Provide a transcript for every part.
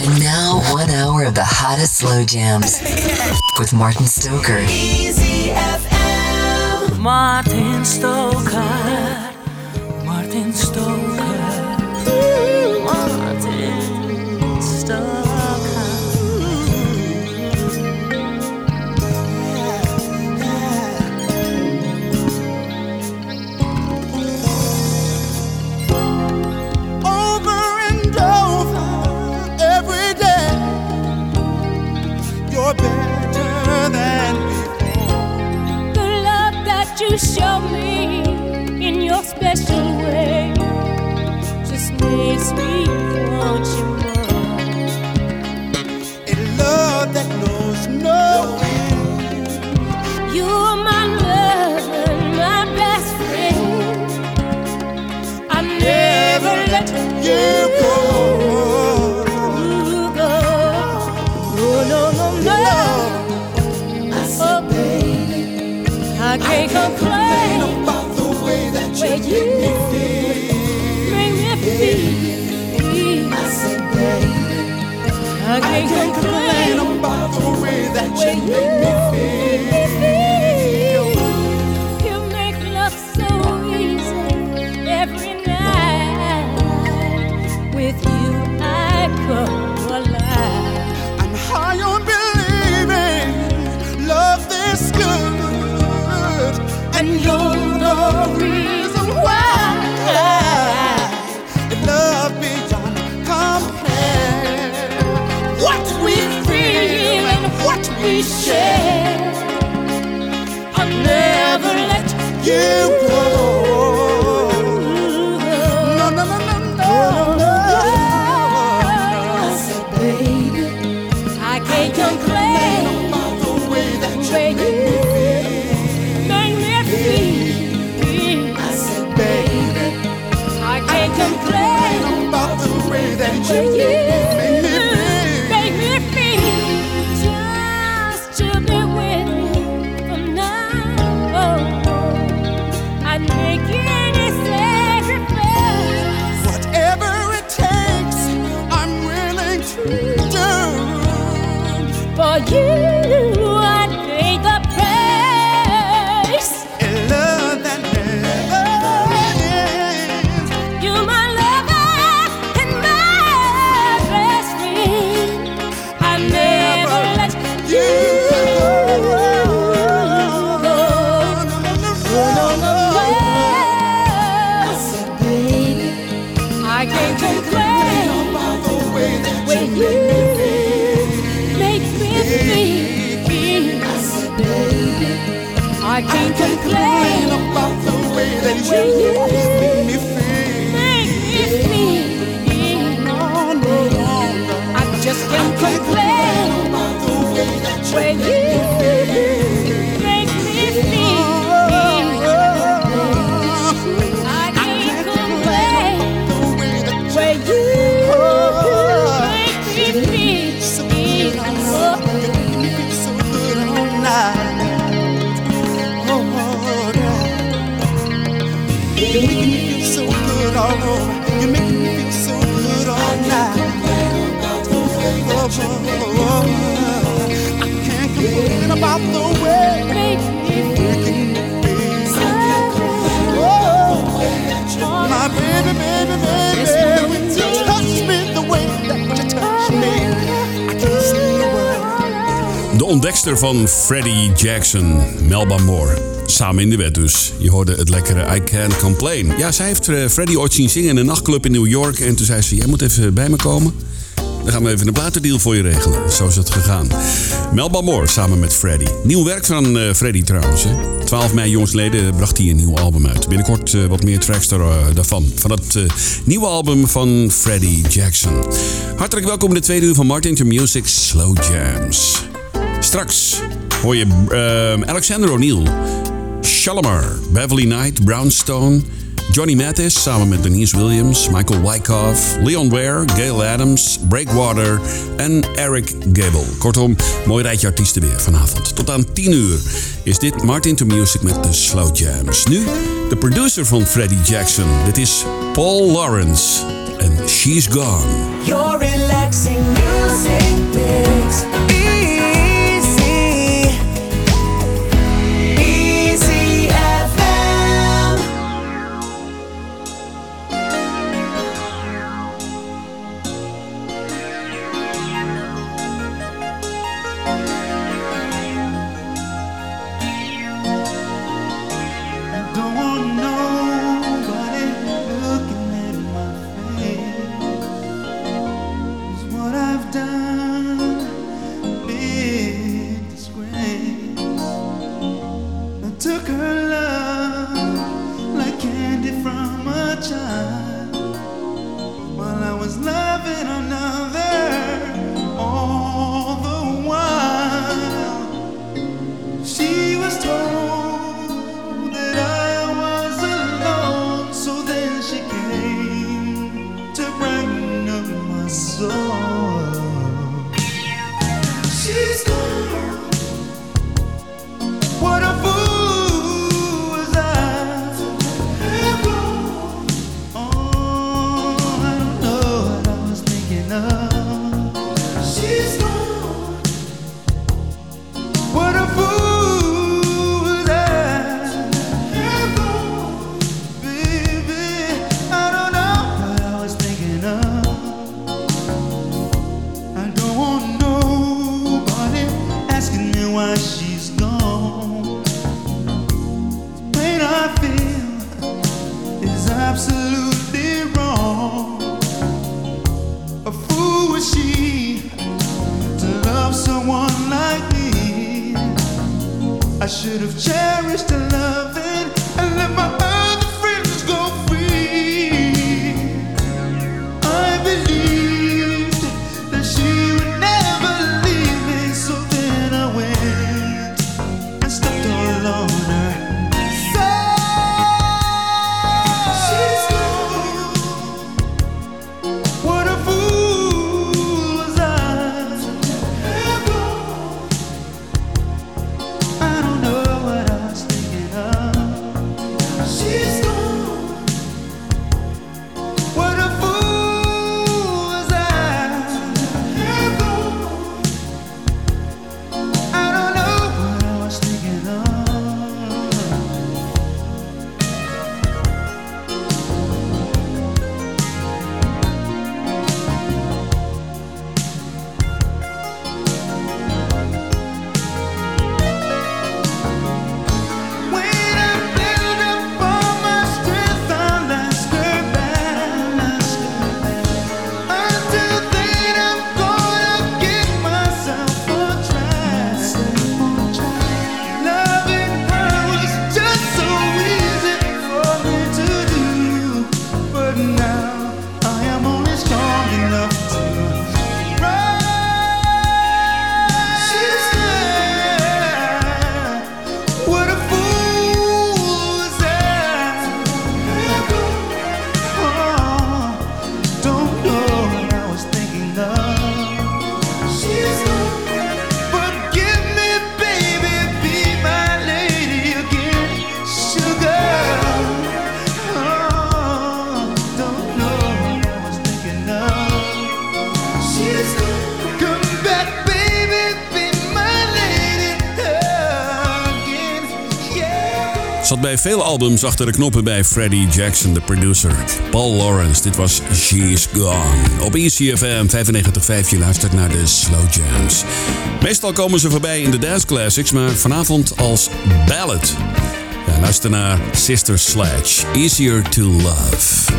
And now, one hour of the hottest slow jams with Martin Stoker. Easy FM. Martin Stoker, Martin Stoker, what we share. I'll never let you ontdekster van Freddie Jackson, Melba Moore. Samen in de bed dus. Je hoorde het lekkere I Can't Complain. Ja, zij heeft eh, Freddie ooit zien zingen in een nachtclub in New York. En toen zei ze, jij moet even bij me komen. Dan gaan we even een platendeal voor je regelen. Zo is het gegaan. Melba Moore samen met Freddie. Nieuw werk van eh Freddie trouwens. Hè. 12 mei jongsleden bracht hij een nieuw album uit. Binnenkort eh, wat meer tracks eh, daarvan. Van het nieuwe album van Freddie Jackson. Hartelijk welkom in de tweede uur van Martin to Music Slow Jams. Straks hoor je eh, Alexander O'Neill, Shalimar, Beverly Knight, Brownstone, Johnny Mathis samen met Denise Williams, Michael Wyckoff, Leon Ware, Gail Adams, Breakwater en Eric Gable. Kortom, mooi rijtje artiesten weer vanavond. Tot aan 10 uur is dit Martin to Music met de Slow Jams. Nu de producer van Freddie Jackson. Dit is Paul Lawrence en She's Gone. Your relaxing music. bij veel albums achter de knoppen bij Freddie Jackson, de producer. Paul Lawrence, dit was She's Gone. Op ECFM 95.5, je luistert naar de Slow Jams. Meestal komen ze voorbij in de dance classics, maar vanavond als ballad. Ja, luister naar Sister Sledge, Easier to Love.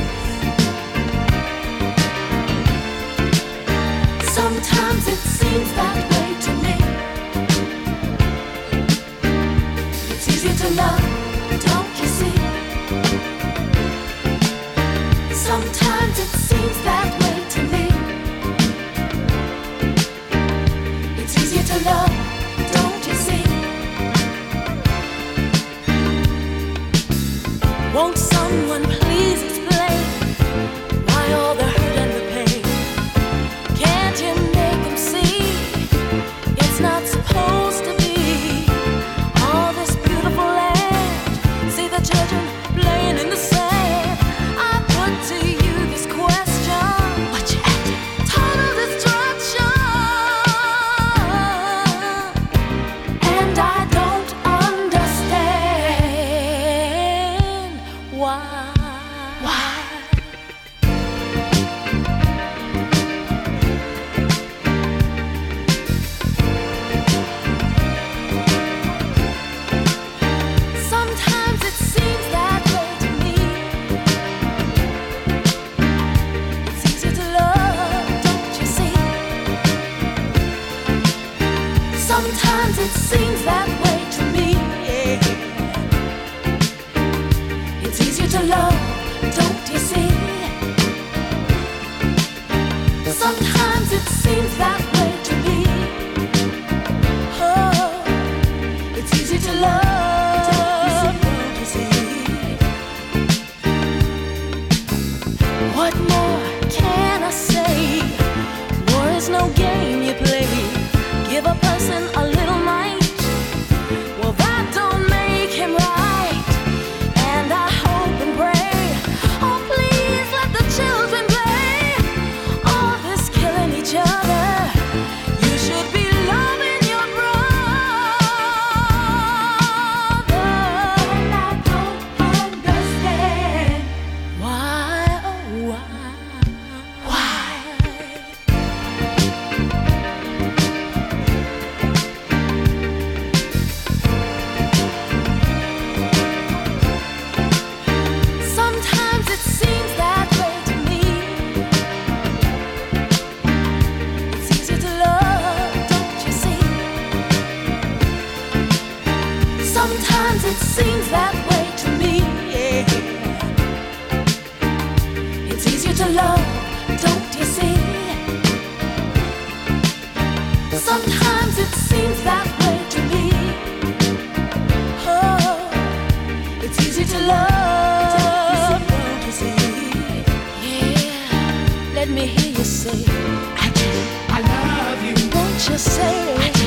sing It's easy to love. Yeah. Let me hear you say, I do. I love you. Won't you say?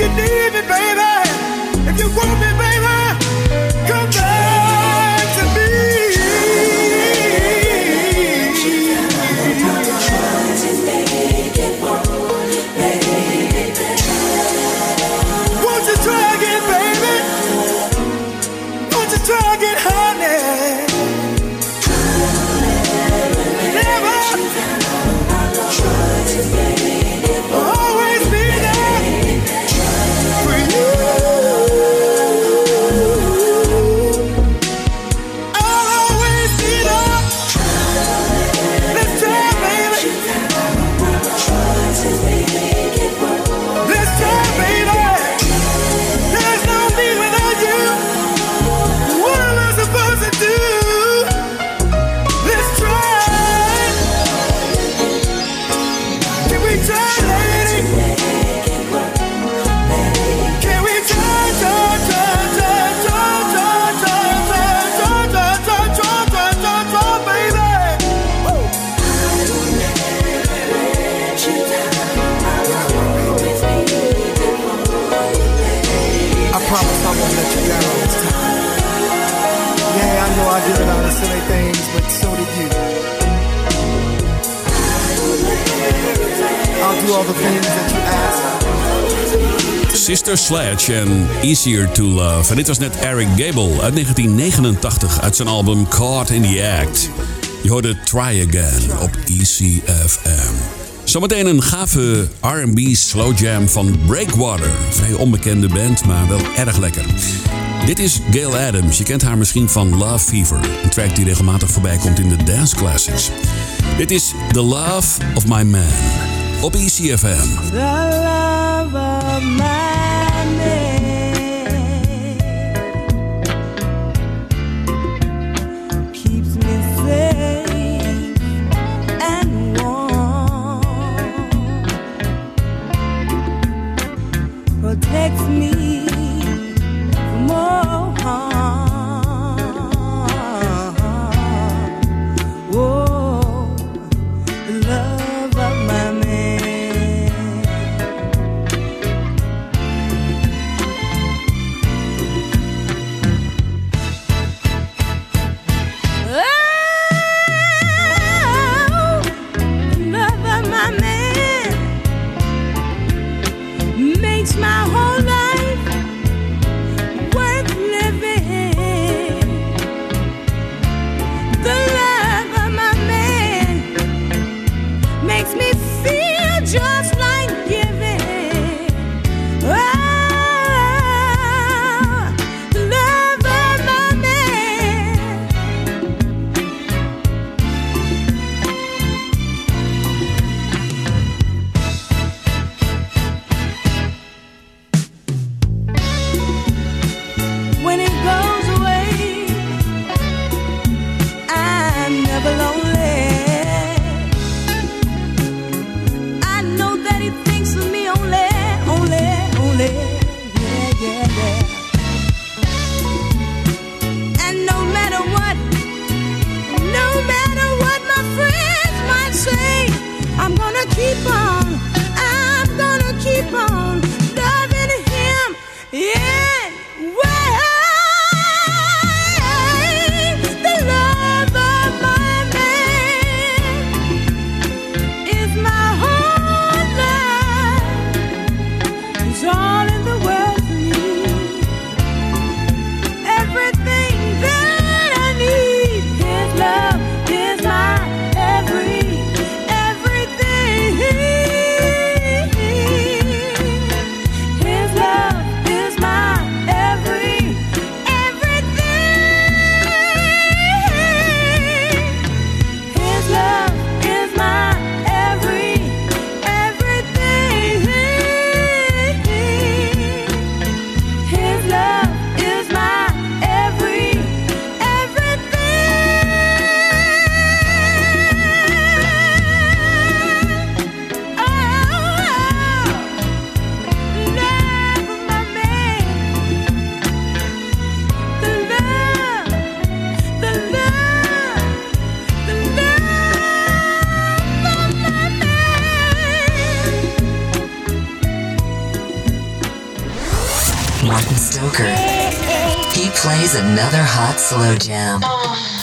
If you need me, baby, if you want me, baby, know I did silly things, but so did you. I'll do all the things that you ask. Sister Sledge en Easier to Love. En dit was net Eric Gable uit 1989 uit zijn album Caught in the Act. Je hoorde Try Again op ECFM. Zometeen een gave R&B slow jam van Breakwater. Vrij onbekende band, maar wel erg lekker. Dit is Gail Adams. Je kent haar misschien van Love Fever. Een track die regelmatig voorbij komt in de dance classics. Dit is The Love of My Man op ECFM. The love of my man protects me plays another hot slow jam. Oh.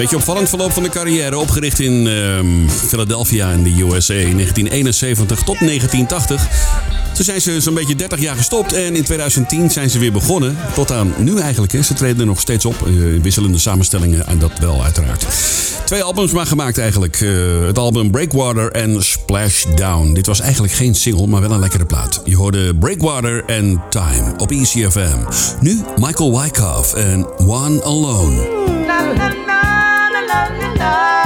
Beetje opvallend verloop van de carrière. Opgericht in ehm, Philadelphia in de USA in 1971 tot 1980. Toen zijn ze zo'n beetje 30 jaar gestopt en in 2010 zijn ze weer begonnen. Tot aan nu eigenlijk. Hè. Ze treden er nog steeds op. Eh, wisselende samenstellingen en dat wel uiteraard. Twee albums maar gemaakt eigenlijk. Eh, het album Breakwater en Splashdown. Dit was eigenlijk geen single, maar wel een lekkere plaat. Je hoorde Breakwater en Time op ECFM. Nu Michael Wyckoff en One Alone. Love la love.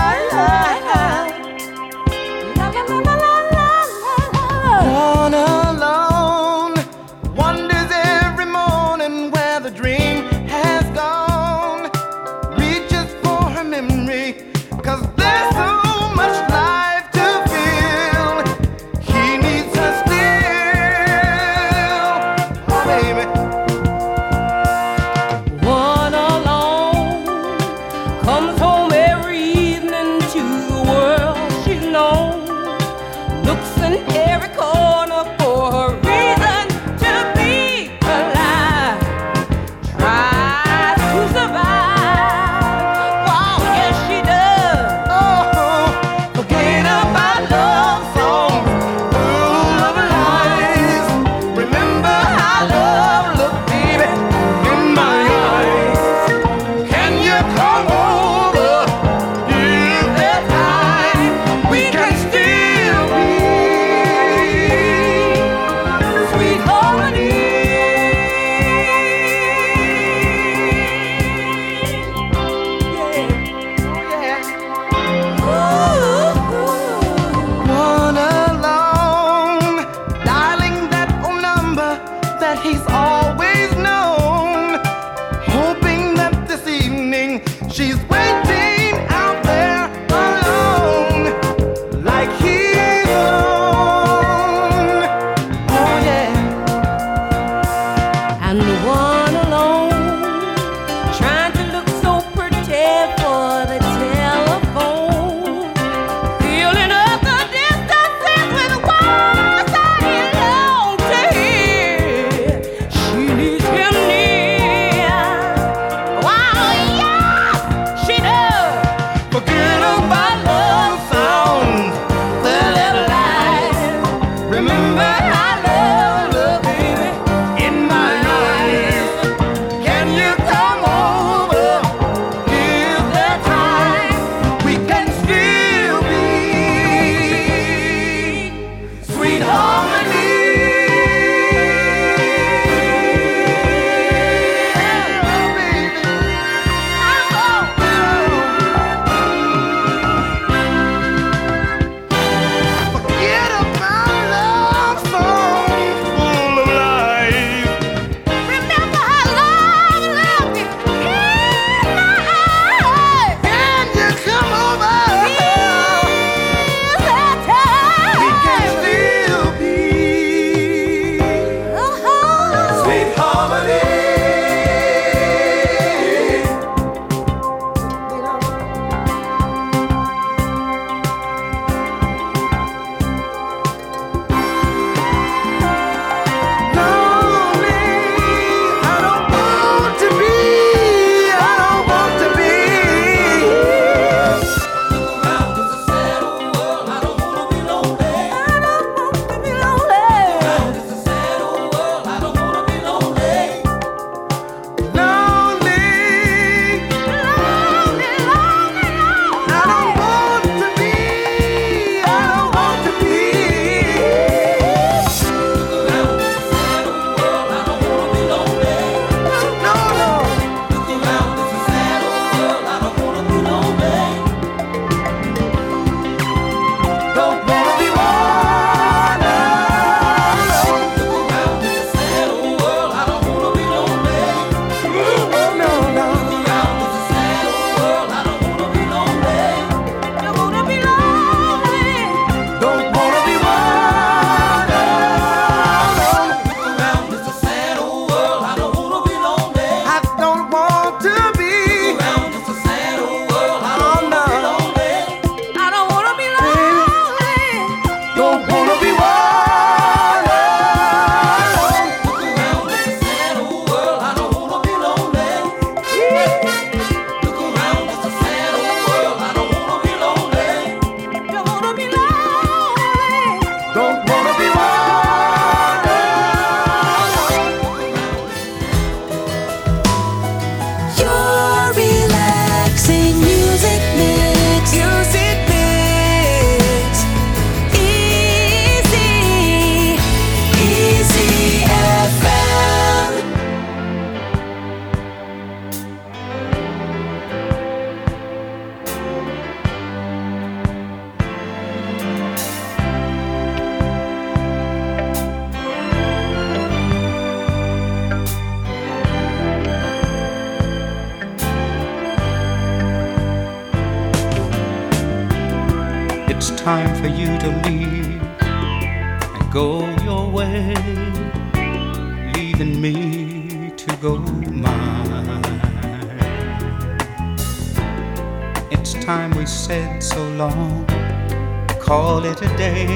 Call it a day,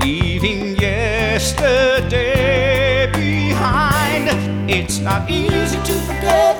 leaving yesterday behind. It's not easy to forget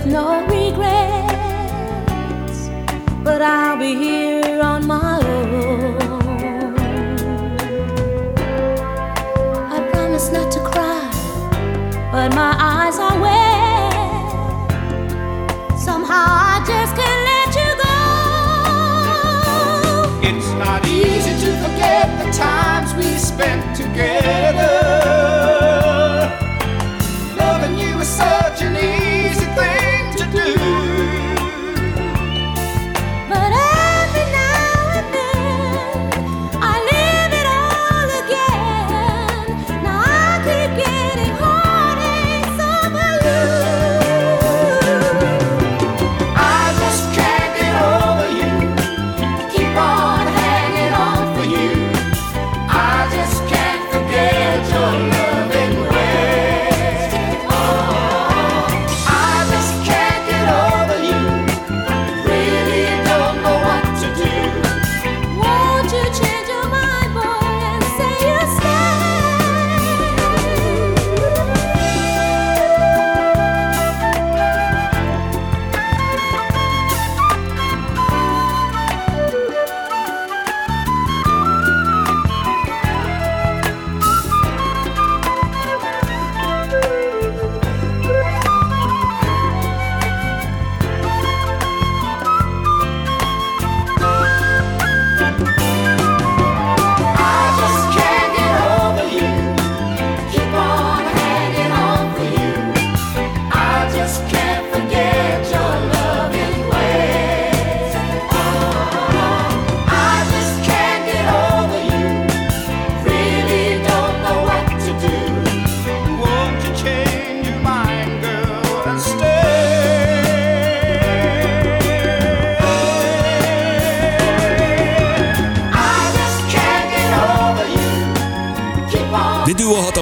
with no regrets. But I'll be here on my own. I promise not to cry, but my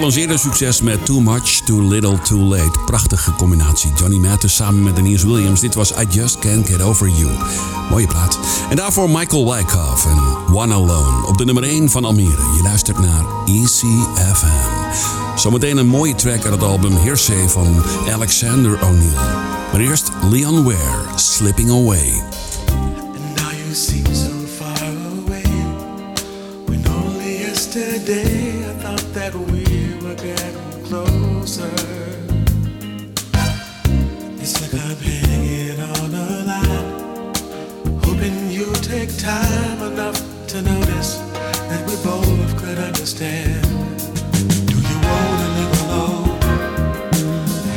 Een eerder succes met Too Much, Too Little, Too Late. Prachtige combinatie. Johnny Mathis samen met Denise Williams. Dit was I Just Can't Get Over You. Mooie plaat. En daarvoor Michael Wyckoff en One Alone. Op de nummer 1 van Almere. Je luistert naar ECFM. Zometeen een mooie track uit het album Hearsay van Alexander O'Neill. Maar eerst Leon Ware, Slipping Away. And now you so far away. When only yesterday I thought that were getting closer. It's like I'm hanging on a line, hoping you take time enough to notice that we both could understand. Do you wanna live alone?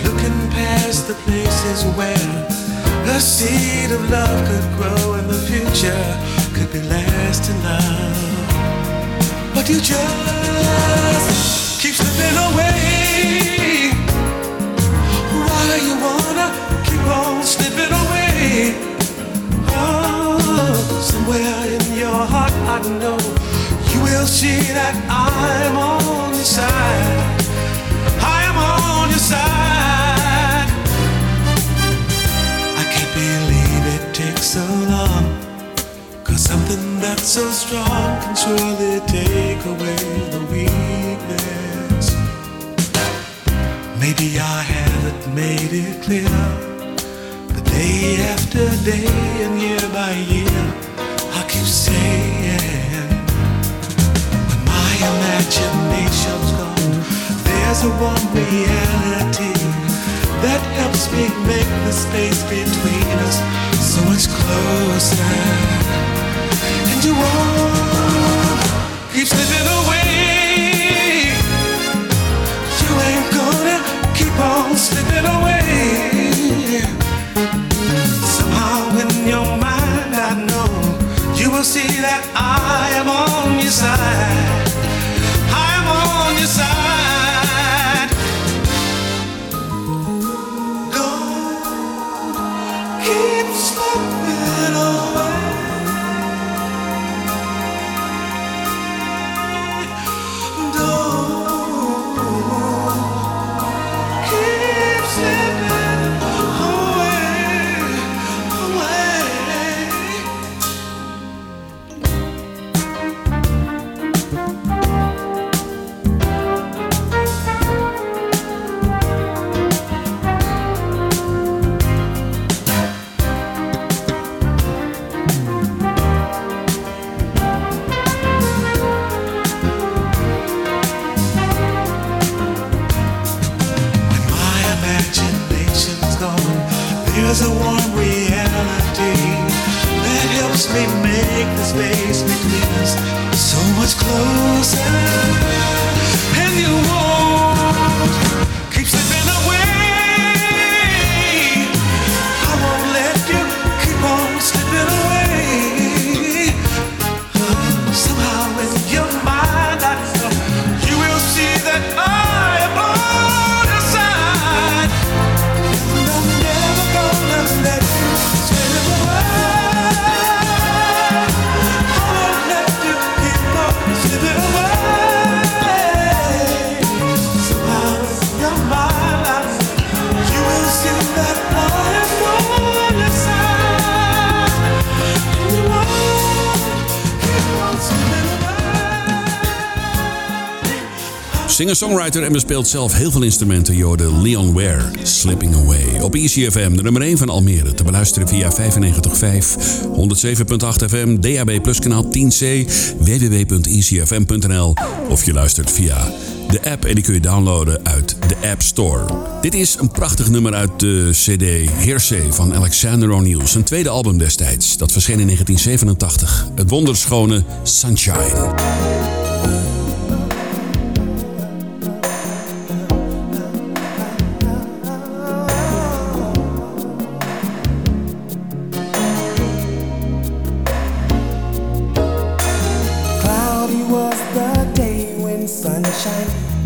Looking past the places where the seed of love could grow and the future could be lasting love. But you just so long. Cause something that's so strong can surely take away the weakness. Maybe I haven't made it clear. But day after day and year by year, I keep saying, when my imagination's gone, there's a one reality that helps me make the space between us so much closer. And you won't keep slipping away. Slipping away. Somehow in your mind, I know you will see that I am on your side. I am on your side. There's a warm reality that helps me make the space between us so much closer. And you won't Singer-songwriter en bespeelt zelf heel veel instrumenten. Jorde Leon Ware, Slipping Away. Op ECFM, de nummer 1 van Almere. Te beluisteren via 95.5, 107.8 FM, DAB Plus kanaal 10C, www.ecfm.nl. Of je luistert via de app en die kun je downloaden uit de App Store. Dit is een prachtig nummer uit de CD Heersee van Alexander O'Neill. Zijn tweede album destijds. Dat verscheen in 1987. Het wonderschone Sunshine. Sunshine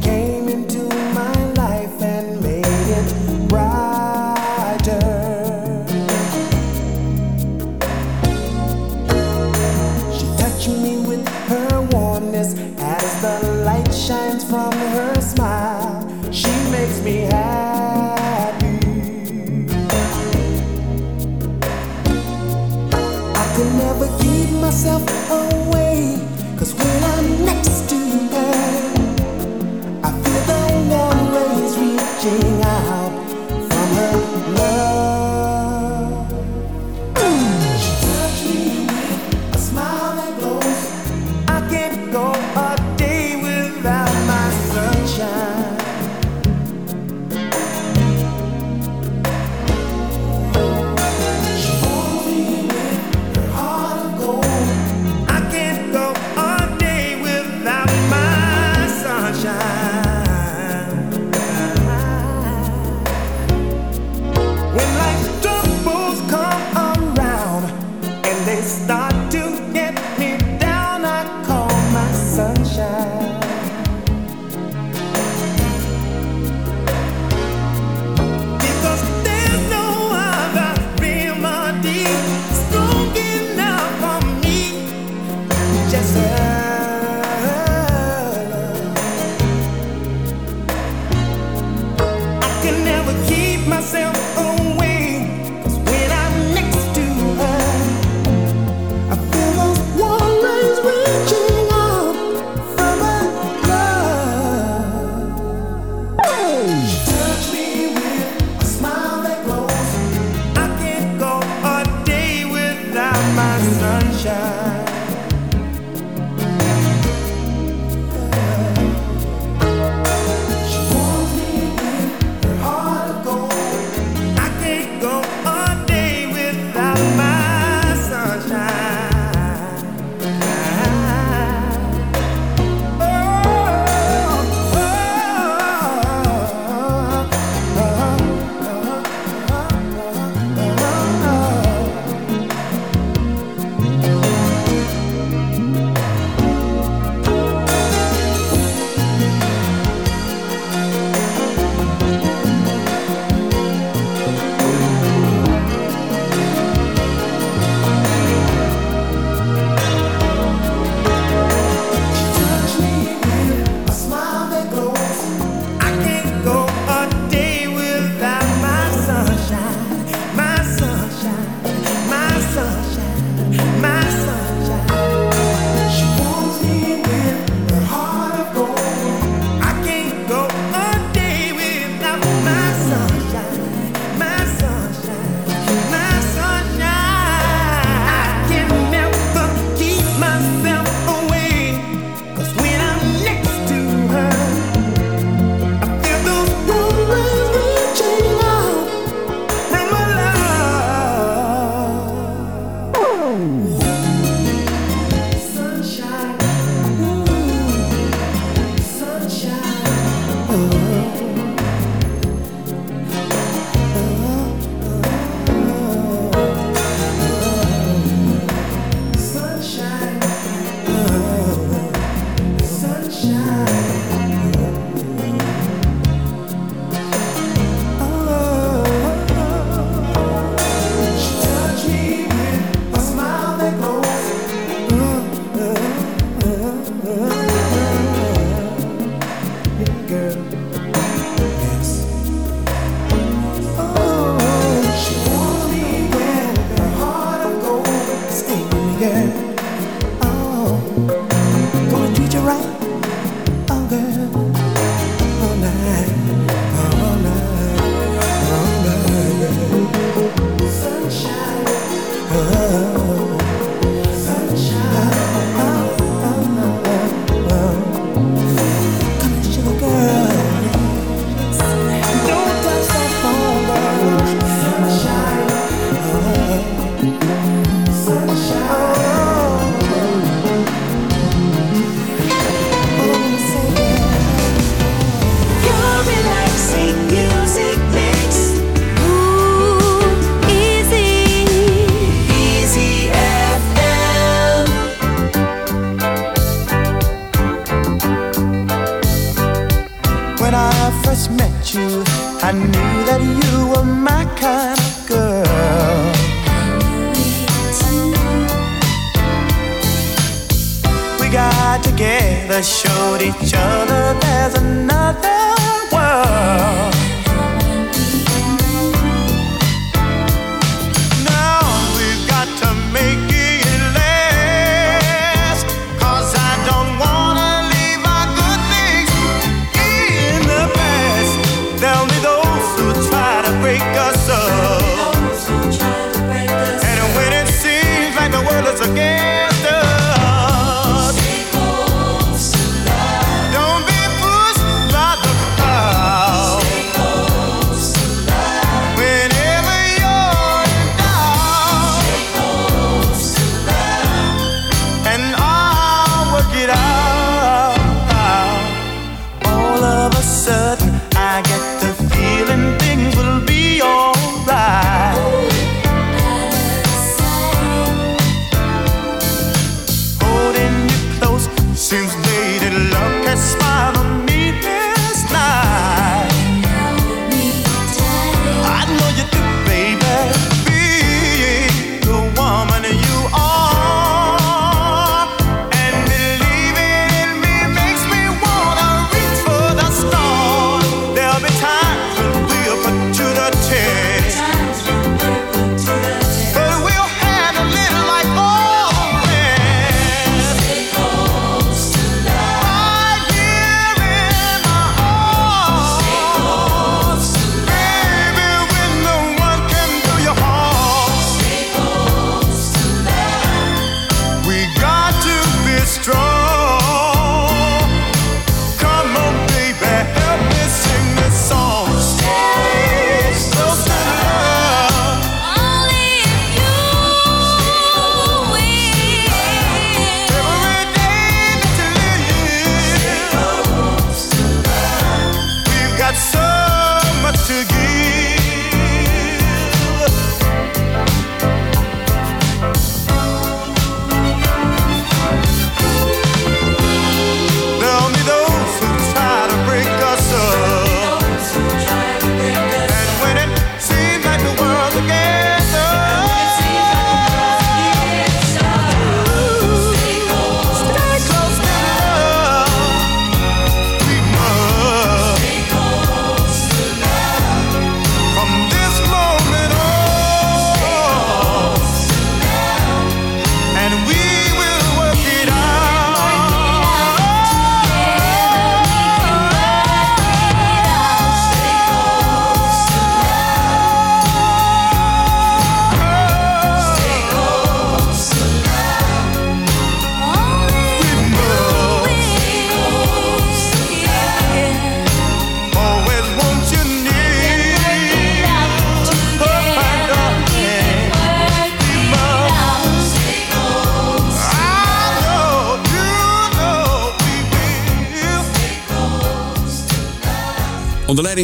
got together showed each other there's another world.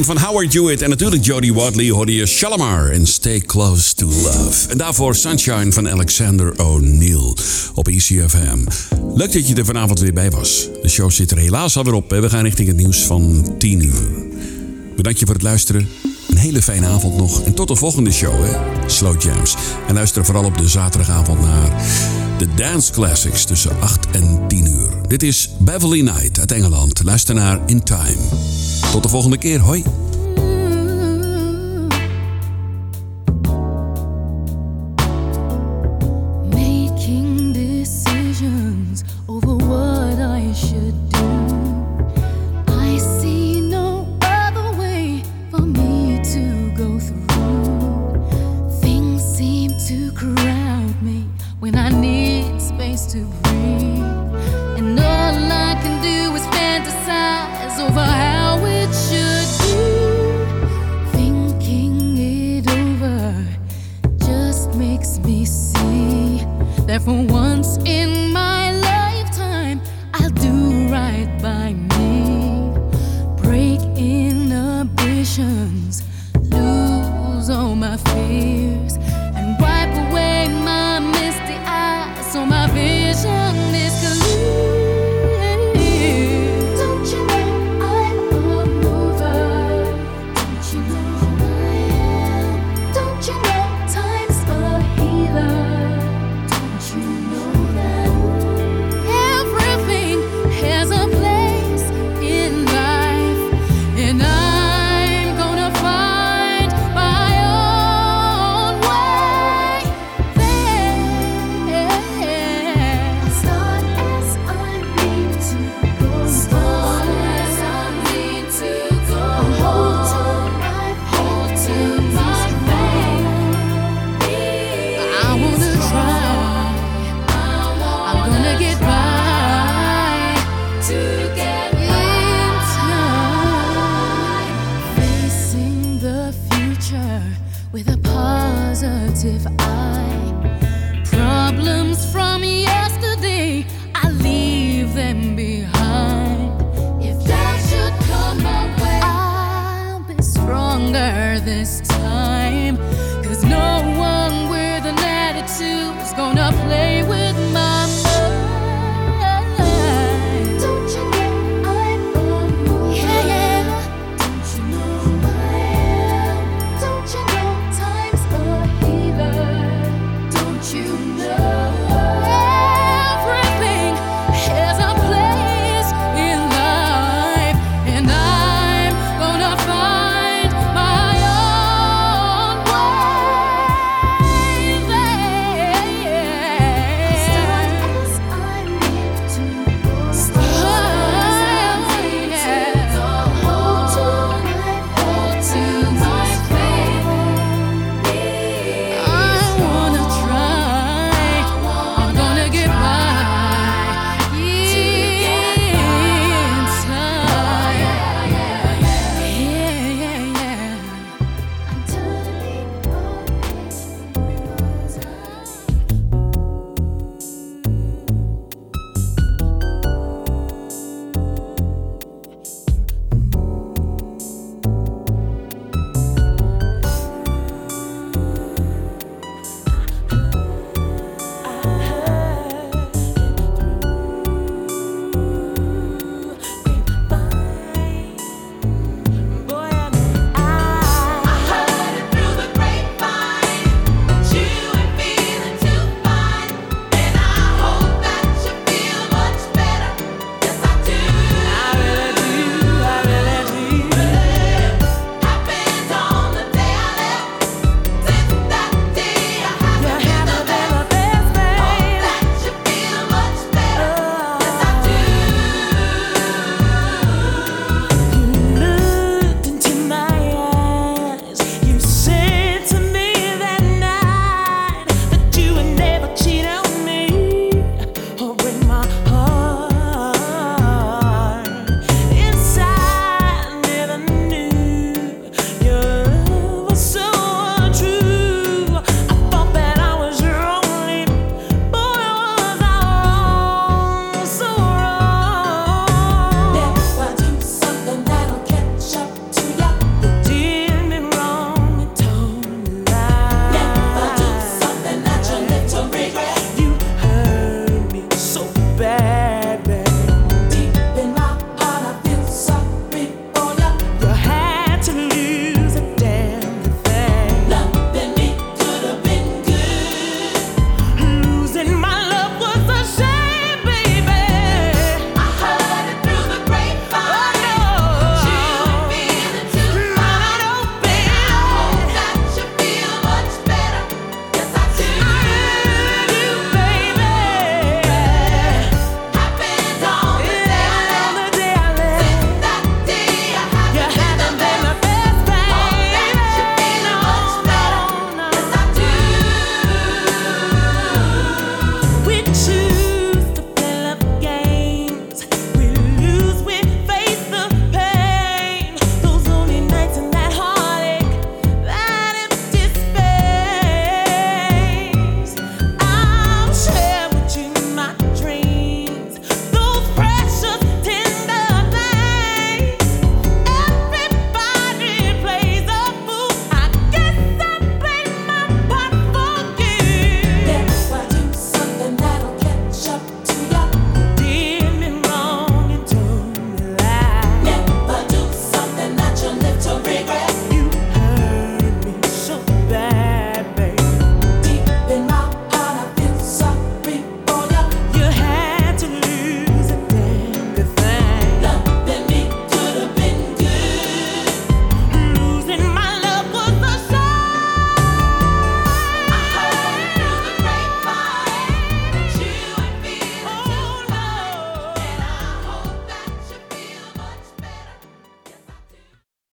Van Howard Hewitt en natuurlijk Jodie Wadley hoorde je Shalimar en Stay Close to Love. En daarvoor Sunshine van Alexander O'Neill op ECFM. Leuk dat je er vanavond weer bij was. De show zit er helaas alweer op. We gaan richting het nieuws van 10 uur. Bedankt je voor het luisteren. Een hele fijne avond nog. En tot de volgende show, hè? Slow Jams. En luister vooral op de zaterdagavond naar de Dance Classics tussen 8 en 10 uur. Dit is Beverly Knight uit Engeland. Luister naar In Time. Tot de volgende keer. Hoi.